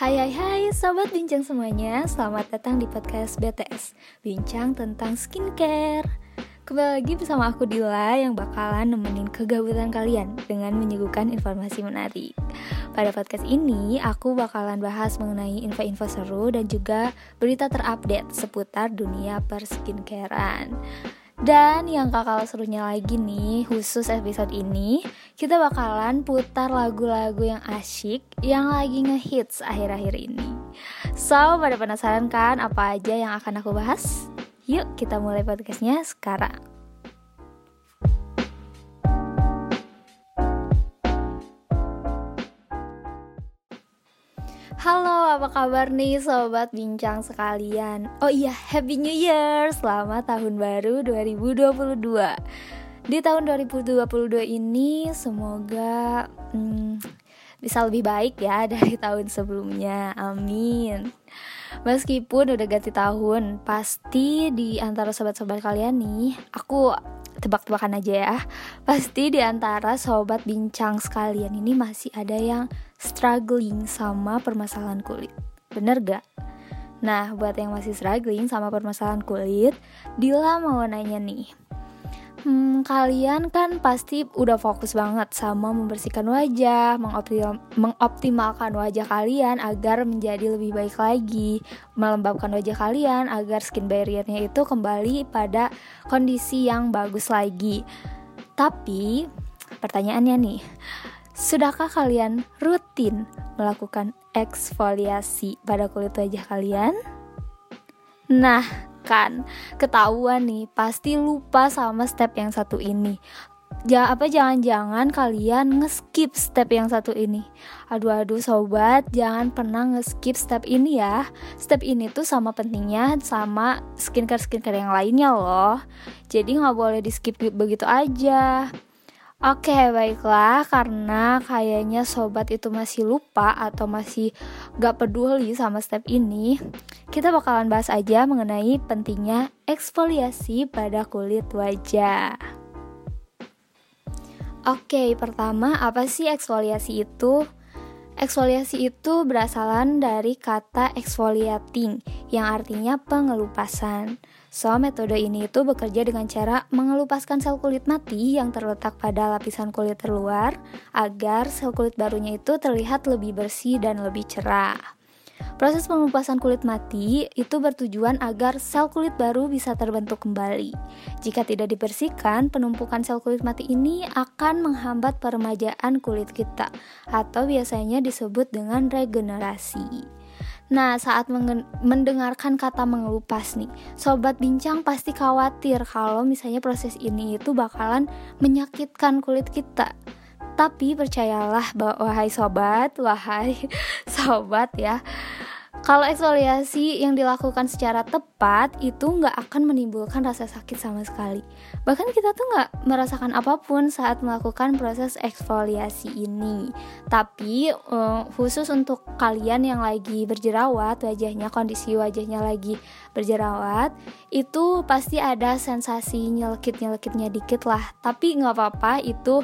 Hai hai hai sobat bincang semuanya Selamat datang di podcast BTS Bincang tentang skincare Kembali lagi bersama aku Dila yang bakalan nemenin kegabutan kalian dengan menyuguhkan informasi menarik. Pada podcast ini, aku bakalan bahas mengenai info-info seru dan juga berita terupdate seputar dunia perskincarean. Dan yang kakak serunya lagi nih, khusus episode ini, kita bakalan putar lagu-lagu yang asyik yang lagi ngehits akhir-akhir ini. So, pada penasaran kan apa aja yang akan aku bahas? Yuk kita mulai podcastnya sekarang. Halo, apa kabar nih sobat bincang sekalian? Oh iya, Happy New Year! Selamat tahun baru 2022. Di tahun 2022 ini semoga hmm, bisa lebih baik ya dari tahun sebelumnya. Amin. Meskipun udah ganti tahun, pasti di antara sobat-sobat kalian nih, aku tebak-tebakan aja ya. Pasti di antara sobat bincang sekalian ini masih ada yang struggling sama permasalahan kulit. Bener gak? Nah, buat yang masih struggling sama permasalahan kulit, Dila mau nanya nih. Hmm, kalian kan pasti udah fokus banget sama membersihkan wajah, mengoptim mengoptimalkan wajah kalian agar menjadi lebih baik lagi, melembabkan wajah kalian agar skin barriernya itu kembali pada kondisi yang bagus lagi. Tapi, pertanyaannya nih, Sudahkah kalian rutin melakukan eksfoliasi pada kulit wajah kalian? Nah, kan ketahuan nih, pasti lupa sama step yang satu ini. Ja, apa jangan-jangan kalian ngeskip step yang satu ini Aduh aduh sobat jangan pernah ngeskip step ini ya Step ini tuh sama pentingnya sama skincare-skincare yang lainnya loh Jadi nggak boleh di skip begitu aja Oke, baiklah, karena kayaknya sobat itu masih lupa atau masih gak peduli sama step ini, kita bakalan bahas aja mengenai pentingnya eksfoliasi pada kulit wajah. Oke, pertama, apa sih eksfoliasi itu? Eksfoliasi itu berasalan dari kata exfoliating, yang artinya pengelupasan. So, metode ini itu bekerja dengan cara mengelupaskan sel kulit mati yang terletak pada lapisan kulit terluar agar sel kulit barunya itu terlihat lebih bersih dan lebih cerah. Proses pengelupasan kulit mati itu bertujuan agar sel kulit baru bisa terbentuk kembali. Jika tidak dibersihkan, penumpukan sel kulit mati ini akan menghambat peremajaan kulit kita atau biasanya disebut dengan regenerasi. Nah, saat mendengarkan kata mengelupas nih, sobat bincang pasti khawatir kalau misalnya proses ini itu bakalan menyakitkan kulit kita. Tapi percayalah wahai sobat, wahai sobat ya, kalau eksfoliasi yang dilakukan secara tepat itu nggak akan menimbulkan rasa sakit sama sekali. Bahkan kita tuh nggak merasakan apa pun saat melakukan proses eksfoliasi ini. Tapi uh, khusus untuk kalian yang lagi berjerawat, wajahnya kondisi wajahnya lagi berjerawat, itu pasti ada sensasi nyelekit-nyelekitnya dikit lah. Tapi nggak apa-apa, itu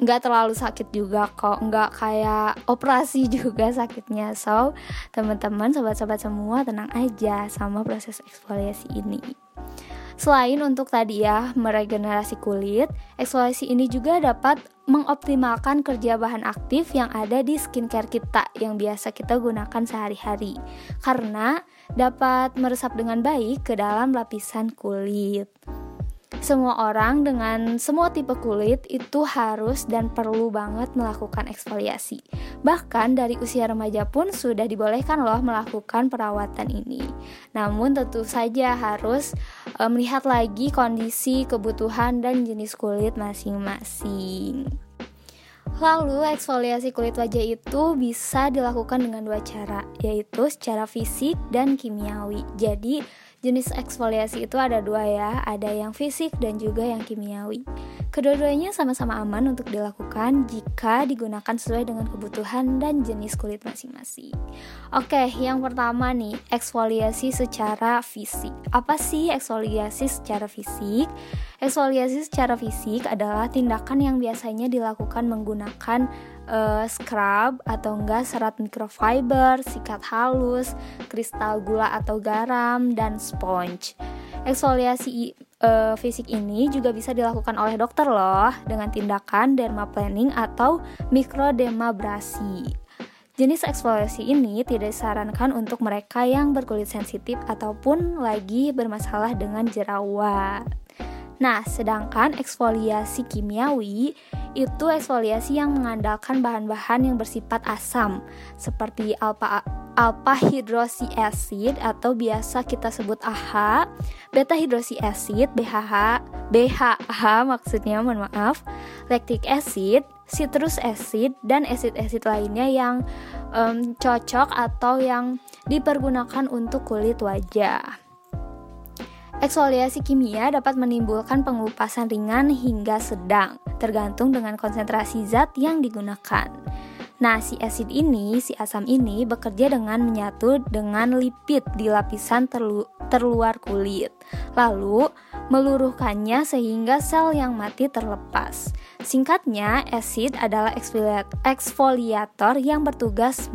nggak um, terlalu sakit juga kok, nggak kayak operasi juga sakitnya. So teman-teman sobat-sobat semua tenang aja sama proses eksfoliasi ini Selain untuk tadi ya meregenerasi kulit, eksfoliasi ini juga dapat mengoptimalkan kerja bahan aktif yang ada di skincare kita yang biasa kita gunakan sehari-hari karena dapat meresap dengan baik ke dalam lapisan kulit. Semua orang dengan semua tipe kulit itu harus dan perlu banget melakukan eksfoliasi. Bahkan dari usia remaja pun sudah dibolehkan loh melakukan perawatan ini. Namun tentu saja harus e, melihat lagi kondisi, kebutuhan dan jenis kulit masing-masing. Lalu eksfoliasi kulit wajah itu bisa dilakukan dengan dua cara, yaitu secara fisik dan kimiawi. Jadi Jenis eksfoliasi itu ada dua ya, ada yang fisik dan juga yang kimiawi. Kedua-duanya sama-sama aman untuk dilakukan jika digunakan sesuai dengan kebutuhan dan jenis kulit masing-masing. Oke, yang pertama nih, eksfoliasi secara fisik. Apa sih eksfoliasi secara fisik? Eksfoliasi secara fisik adalah tindakan yang biasanya dilakukan menggunakan uh, scrub atau enggak serat microfiber, sikat halus, kristal gula atau garam, dan sponge. Eksfoliasi uh, fisik ini juga bisa dilakukan oleh dokter loh dengan tindakan dermaplaning atau mikrodermabrasi. Jenis eksfoliasi ini tidak disarankan untuk mereka yang berkulit sensitif ataupun lagi bermasalah dengan jerawat. Nah, sedangkan eksfoliasi kimiawi itu eksfoliasi yang mengandalkan bahan-bahan yang bersifat asam seperti alpha alpha hydroxy acid atau biasa kita sebut AHA, beta hydroxy acid BHH, BHH maksudnya mohon maaf, lactic acid, citrus acid dan acid-acid lainnya yang um, cocok atau yang dipergunakan untuk kulit wajah. Eksfoliasi kimia dapat menimbulkan pengelupasan ringan hingga sedang, tergantung dengan konsentrasi zat yang digunakan. Nah, si asid ini, si asam ini bekerja dengan menyatu dengan lipid di lapisan terlu terluar kulit, lalu meluruhkannya sehingga sel yang mati terlepas. Singkatnya, asid adalah eksfoliator yang bertugas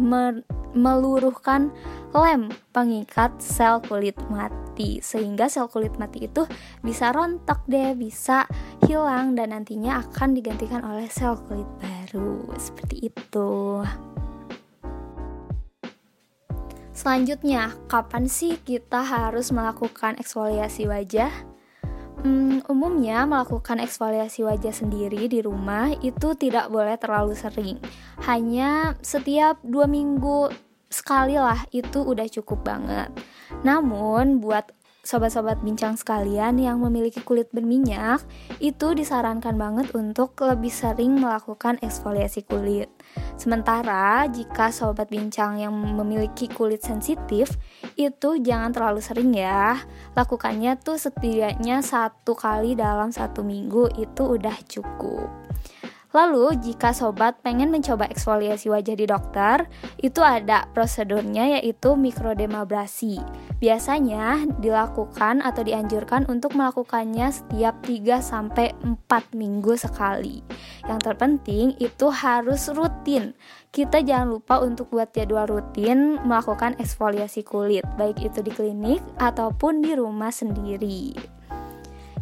meluruhkan lem pengikat sel kulit mati. Sehingga sel kulit mati itu bisa rontok deh bisa hilang dan nantinya akan digantikan oleh sel kulit baru. Seperti itu. Selanjutnya, kapan sih kita harus melakukan eksfoliasi wajah? Hmm, umumnya melakukan eksfoliasi wajah sendiri di rumah itu tidak boleh terlalu sering. Hanya setiap dua minggu sekali lah itu udah cukup banget. Namun buat sobat-sobat bincang sekalian yang memiliki kulit berminyak, itu disarankan banget untuk lebih sering melakukan eksfoliasi kulit. Sementara jika sobat bincang yang memiliki kulit sensitif, itu jangan terlalu sering ya. Lakukannya tuh setidaknya satu kali dalam satu minggu itu udah cukup. Lalu, jika sobat pengen mencoba eksfoliasi wajah di dokter, itu ada prosedurnya yaitu mikrodermabrasi. Biasanya dilakukan atau dianjurkan untuk melakukannya setiap 3 sampai 4 minggu sekali. Yang terpenting itu harus rutin. Kita jangan lupa untuk buat jadwal rutin melakukan eksfoliasi kulit, baik itu di klinik ataupun di rumah sendiri.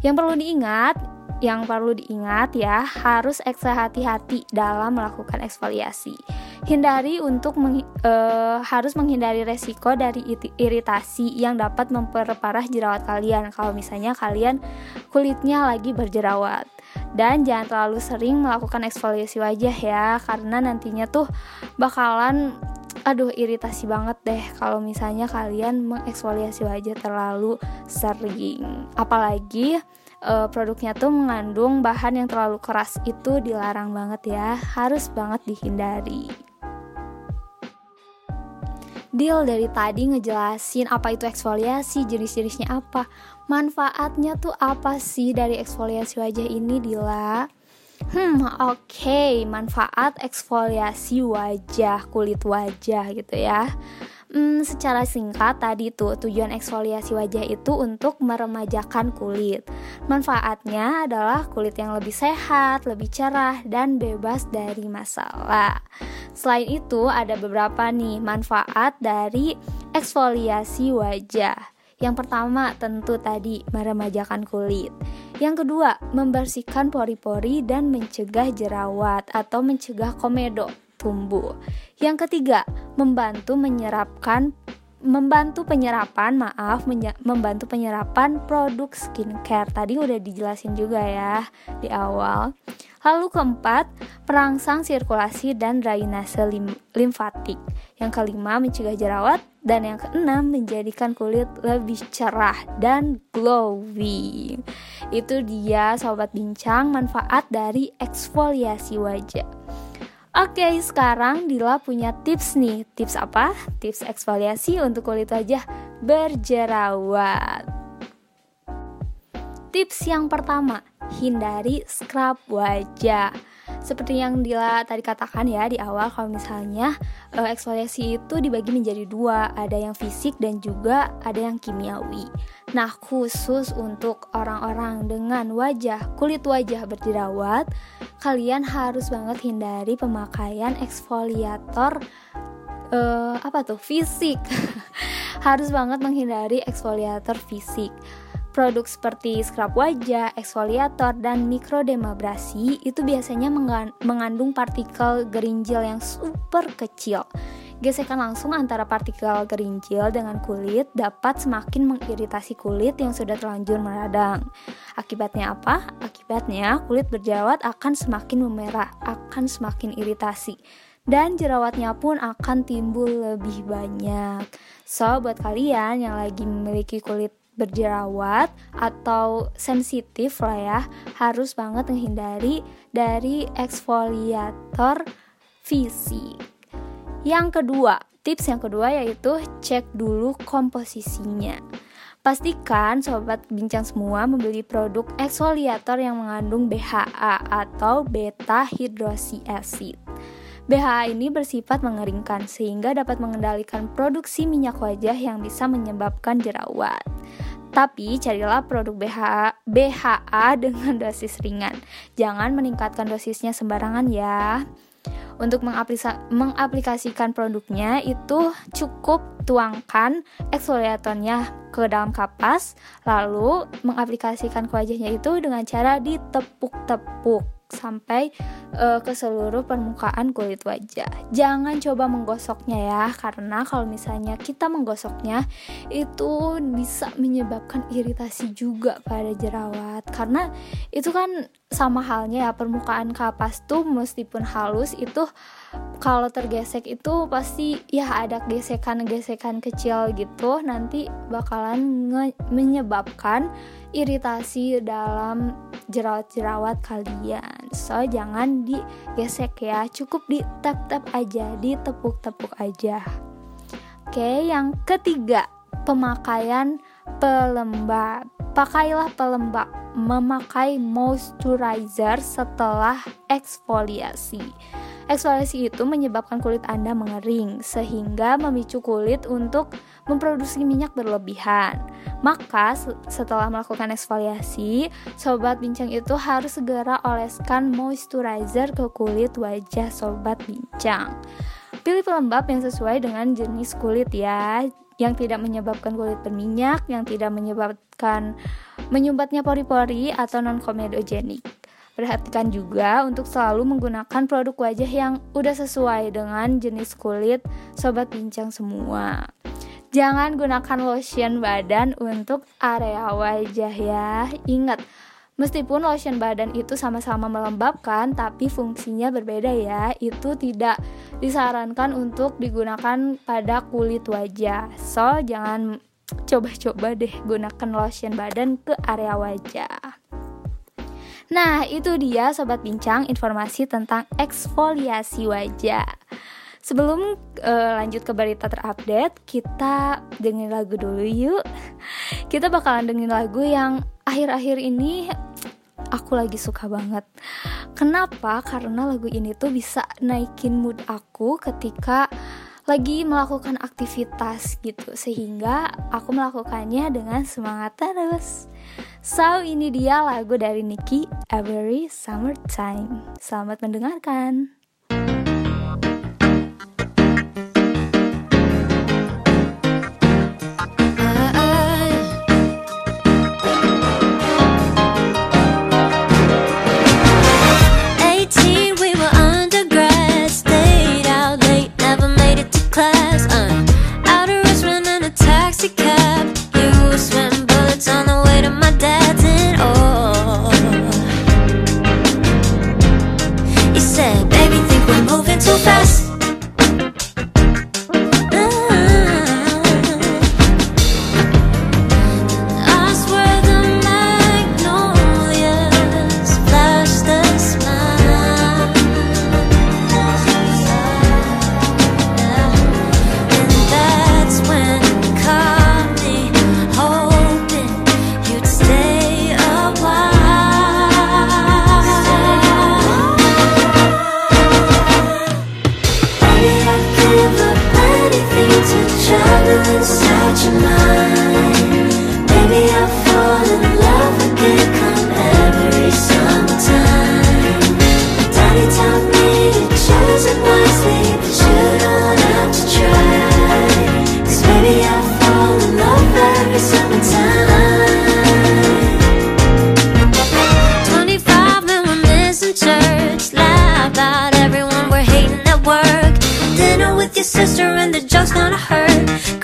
Yang perlu diingat, yang perlu diingat ya, harus ekstra hati-hati dalam melakukan eksfoliasi. Hindari untuk meng, e, harus menghindari resiko dari iritasi yang dapat memperparah jerawat kalian kalau misalnya kalian kulitnya lagi berjerawat. Dan jangan terlalu sering melakukan eksfoliasi wajah ya, karena nantinya tuh bakalan aduh iritasi banget deh kalau misalnya kalian mengeksfoliasi wajah terlalu sering. Apalagi uh, produknya tuh mengandung bahan yang terlalu keras itu dilarang banget ya harus banget dihindari Deal dari tadi ngejelasin apa itu eksfoliasi, jenis-jenisnya apa, manfaatnya tuh apa sih dari eksfoliasi wajah ini, Dila? Hmm, oke, okay. manfaat eksfoliasi wajah, kulit wajah gitu ya. Hmm, secara singkat tadi tuh tujuan eksfoliasi wajah itu untuk meremajakan kulit. Manfaatnya adalah kulit yang lebih sehat, lebih cerah dan bebas dari masalah. Selain itu ada beberapa nih manfaat dari eksfoliasi wajah. Yang pertama tentu tadi meremajakan kulit. Yang kedua, membersihkan pori-pori dan mencegah jerawat atau mencegah komedo tumbuh. Yang ketiga, membantu menyerapkan membantu penyerapan, maaf, membantu penyerapan produk skincare. Tadi udah dijelasin juga ya di awal. Lalu keempat, perangsang sirkulasi dan drainase lim limfatik. Yang kelima, mencegah jerawat dan yang keenam, menjadikan kulit lebih cerah dan glowing. Itu dia sobat bincang manfaat dari eksfoliasi wajah. Oke, sekarang Dila punya tips nih. Tips apa? Tips eksfoliasi untuk kulit wajah berjerawat. Tips yang pertama, hindari scrub wajah. Seperti yang Dila tadi katakan ya di awal kalau misalnya uh, eksfoliasi itu dibagi menjadi dua, ada yang fisik dan juga ada yang kimiawi. Nah, khusus untuk orang-orang dengan wajah, kulit wajah berjerawat, kalian harus banget hindari pemakaian eksfoliator uh, apa tuh? fisik. harus banget menghindari eksfoliator fisik. Produk seperti scrub wajah, eksfoliator, dan mikrodermabrasi itu biasanya mengandung partikel gerinjil yang super kecil. Gesekan langsung antara partikel gerinjil dengan kulit dapat semakin mengiritasi kulit yang sudah terlanjur meradang. Akibatnya apa? Akibatnya kulit berjerawat akan semakin memerah, akan semakin iritasi dan jerawatnya pun akan timbul lebih banyak. So, buat kalian yang lagi memiliki kulit berjerawat atau sensitif lah ya harus banget menghindari dari eksfoliator fisik. Yang kedua, tips yang kedua yaitu cek dulu komposisinya. Pastikan sobat bincang semua membeli produk eksfoliator yang mengandung BHA atau beta hydroxy acid. BHA ini bersifat mengeringkan sehingga dapat mengendalikan produksi minyak wajah yang bisa menyebabkan jerawat. Tapi carilah produk BHA, BHA dengan dosis ringan. Jangan meningkatkan dosisnya sembarangan ya. Untuk mengaplikasikan produknya itu cukup tuangkan eksfoliatornya ke dalam kapas, lalu mengaplikasikan ke wajahnya itu dengan cara ditepuk-tepuk sampai uh, ke seluruh permukaan kulit wajah. Jangan coba menggosoknya ya, karena kalau misalnya kita menggosoknya itu bisa menyebabkan iritasi juga pada jerawat. Karena itu kan sama halnya ya permukaan kapas tuh meskipun halus itu kalau tergesek itu pasti ya ada gesekan-gesekan kecil gitu nanti bakalan menyebabkan iritasi dalam jerawat-jerawat kalian. So jangan digesek ya cukup di tap-tap aja ditepuk-tepuk aja. Oke yang ketiga pemakaian pelembab pakailah pelembab memakai moisturizer setelah eksfoliasi. Eksfoliasi itu menyebabkan kulit Anda mengering sehingga memicu kulit untuk memproduksi minyak berlebihan. Maka setelah melakukan eksfoliasi, sobat bincang itu harus segera oleskan moisturizer ke kulit wajah sobat bincang. Pilih pelembab yang sesuai dengan jenis kulit ya, yang tidak menyebabkan kulit berminyak, yang tidak menyebabkan menyumbatnya pori-pori atau non-komedogenik. Perhatikan juga untuk selalu menggunakan produk wajah yang udah sesuai dengan jenis kulit sobat bincang semua. Jangan gunakan lotion badan untuk area wajah ya. Ingat, meskipun lotion badan itu sama-sama melembabkan, tapi fungsinya berbeda ya. Itu tidak disarankan untuk digunakan pada kulit wajah. So, jangan coba-coba deh gunakan lotion badan ke area wajah. Nah, itu dia sobat bincang informasi tentang eksfoliasi wajah. Sebelum uh, lanjut ke berita terupdate, kita dengerin lagu dulu yuk. Kita bakalan dengerin lagu yang akhir-akhir ini aku lagi suka banget. Kenapa? Karena lagu ini tuh bisa naikin mood aku ketika lagi melakukan aktivitas gitu sehingga aku melakukannya dengan semangat terus. So ini dia lagu dari Nicky Every Summertime. Selamat mendengarkan. Your sister and the joke's gonna hurt.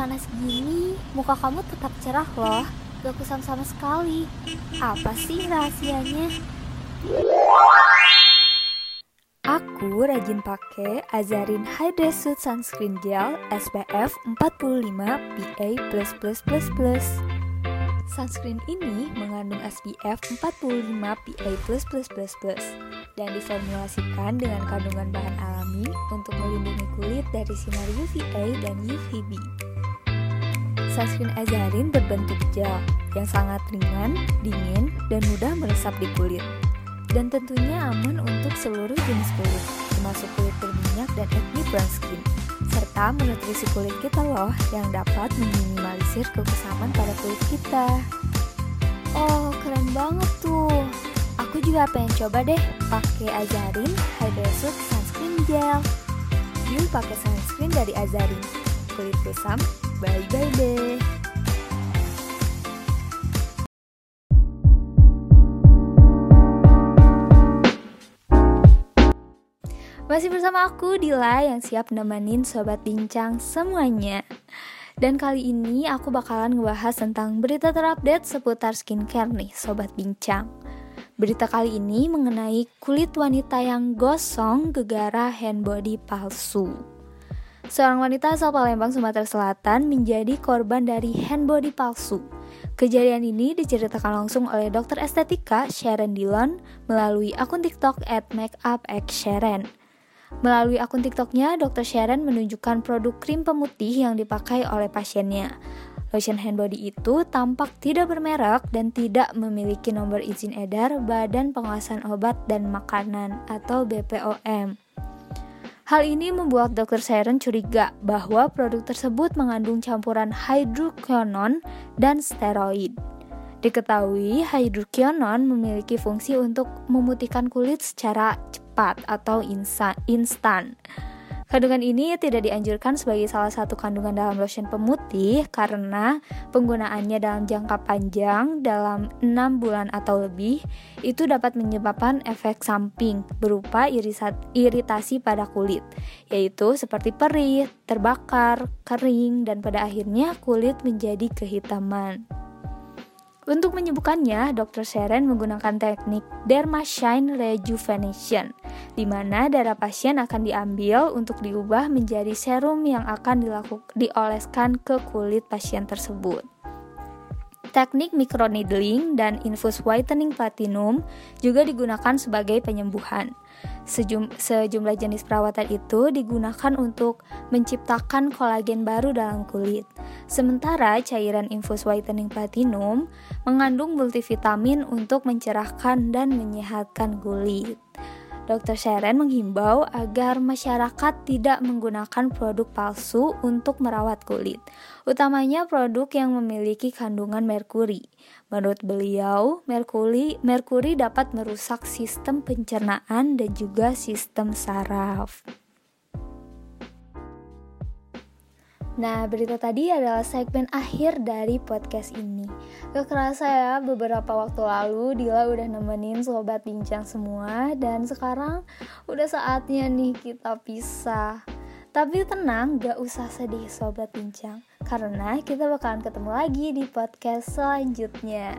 Panas-panas gini, muka kamu tetap cerah loh. Gak kusam sama sekali. Apa sih rahasianya? Aku rajin pakai Azarin Hydra Suit Sunscreen Gel SPF 45 PA++++. Sunscreen ini mengandung SPF 45 PA++++ dan diformulasikan dengan kandungan bahan alami untuk melindungi kulit dari sinar UVA dan UVB. Sunscreen Azarin berbentuk gel yang sangat ringan, dingin, dan mudah meresap di kulit. Dan tentunya aman untuk seluruh jenis kulit, termasuk kulit berminyak dan acne prone skin, serta menutrisi kulit kita loh yang dapat meminimalisir kekusaman pada kulit kita. Oh, keren banget tuh. Aku juga pengen coba deh pakai Azarin Hydra Suit Sunscreen Gel. Yuk pakai sunscreen dari Azarin. Kulit kusam, bye-bye deh. Masih bersama aku Dila yang siap nemenin sobat bincang semuanya. Dan kali ini aku bakalan ngebahas tentang berita terupdate seputar skincare nih sobat bincang. Berita kali ini mengenai kulit wanita yang gosong gegara hand body palsu. Seorang wanita asal Palembang, Sumatera Selatan menjadi korban dari hand body palsu. Kejadian ini diceritakan langsung oleh dokter estetika Sharon Dillon melalui akun TikTok at makeupxsharon. Melalui akun TikToknya, Dr. Sharon menunjukkan produk krim pemutih yang dipakai oleh pasiennya. Lotion hand body itu tampak tidak bermerek dan tidak memiliki nomor izin edar Badan Pengawasan Obat dan Makanan atau BPOM. Hal ini membuat Dr. Sharon curiga bahwa produk tersebut mengandung campuran hydroquinone dan steroid. Diketahui hydroquinone memiliki fungsi untuk memutihkan kulit secara cepat atau instan. Kandungan ini tidak dianjurkan sebagai salah satu kandungan dalam lotion pemutih karena penggunaannya dalam jangka panjang dalam 6 bulan atau lebih itu dapat menyebabkan efek samping berupa iritasi pada kulit, yaitu seperti perih, terbakar, kering, dan pada akhirnya kulit menjadi kehitaman. Untuk menyembuhkannya, Dr. Sharon menggunakan teknik Dermashine Rejuvenation, di mana darah pasien akan diambil untuk diubah menjadi serum yang akan dilaku- dioleskan ke kulit pasien tersebut. Teknik microneedling dan infus whitening platinum juga digunakan sebagai penyembuhan. Sejum sejumlah jenis perawatan itu digunakan untuk menciptakan kolagen baru dalam kulit. Sementara cairan infus whitening platinum mengandung multivitamin untuk mencerahkan dan menyehatkan kulit. Dr. Sharon menghimbau agar masyarakat tidak menggunakan produk palsu untuk merawat kulit, utamanya produk yang memiliki kandungan merkuri. Menurut beliau, merkuri, merkuri dapat merusak sistem pencernaan dan juga sistem saraf. Nah, berita tadi adalah segmen akhir dari podcast ini. Gak kerasa ya, beberapa waktu lalu Dila udah nemenin sobat bincang semua dan sekarang udah saatnya nih kita pisah. Tapi tenang, gak usah sedih sobat bincang, karena kita bakalan ketemu lagi di podcast selanjutnya.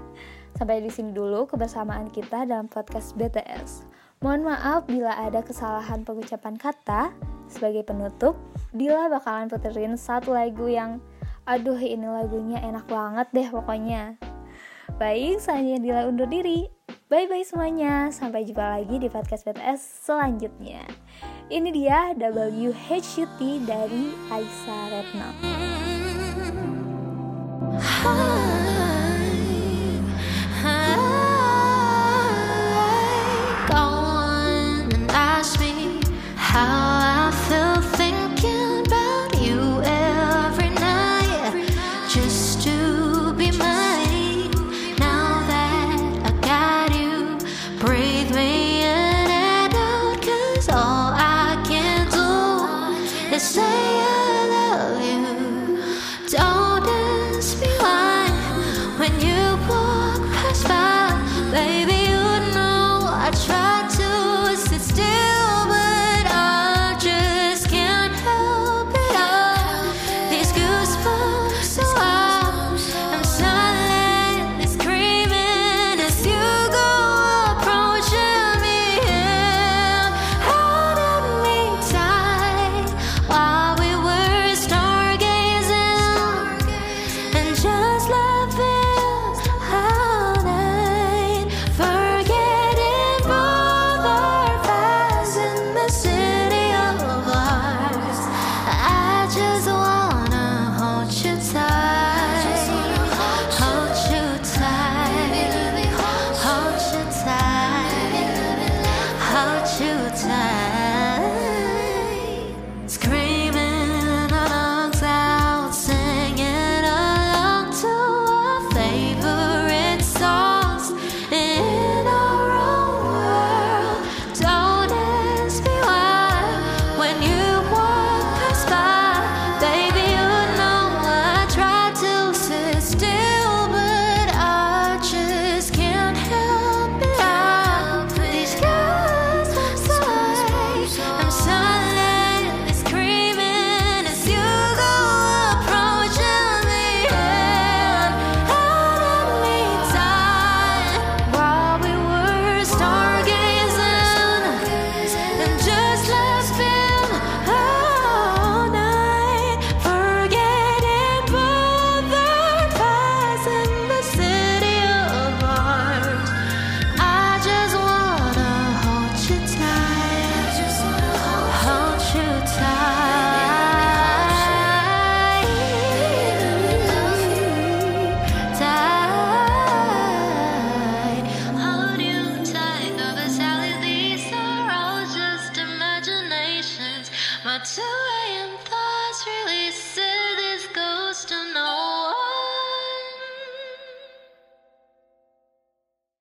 Sampai di sini dulu kebersamaan kita dalam podcast BTS. Mohon maaf bila ada kesalahan pengucapan kata. Sebagai penutup, Dila bakalan puterin satu lagu yang aduh ini lagunya enak banget deh pokoknya. Baik, saya Dila undur diri. Bye-bye semuanya. Sampai jumpa lagi di podcast BTS selanjutnya. Ini dia WHUT dari Aisyah Retno. high.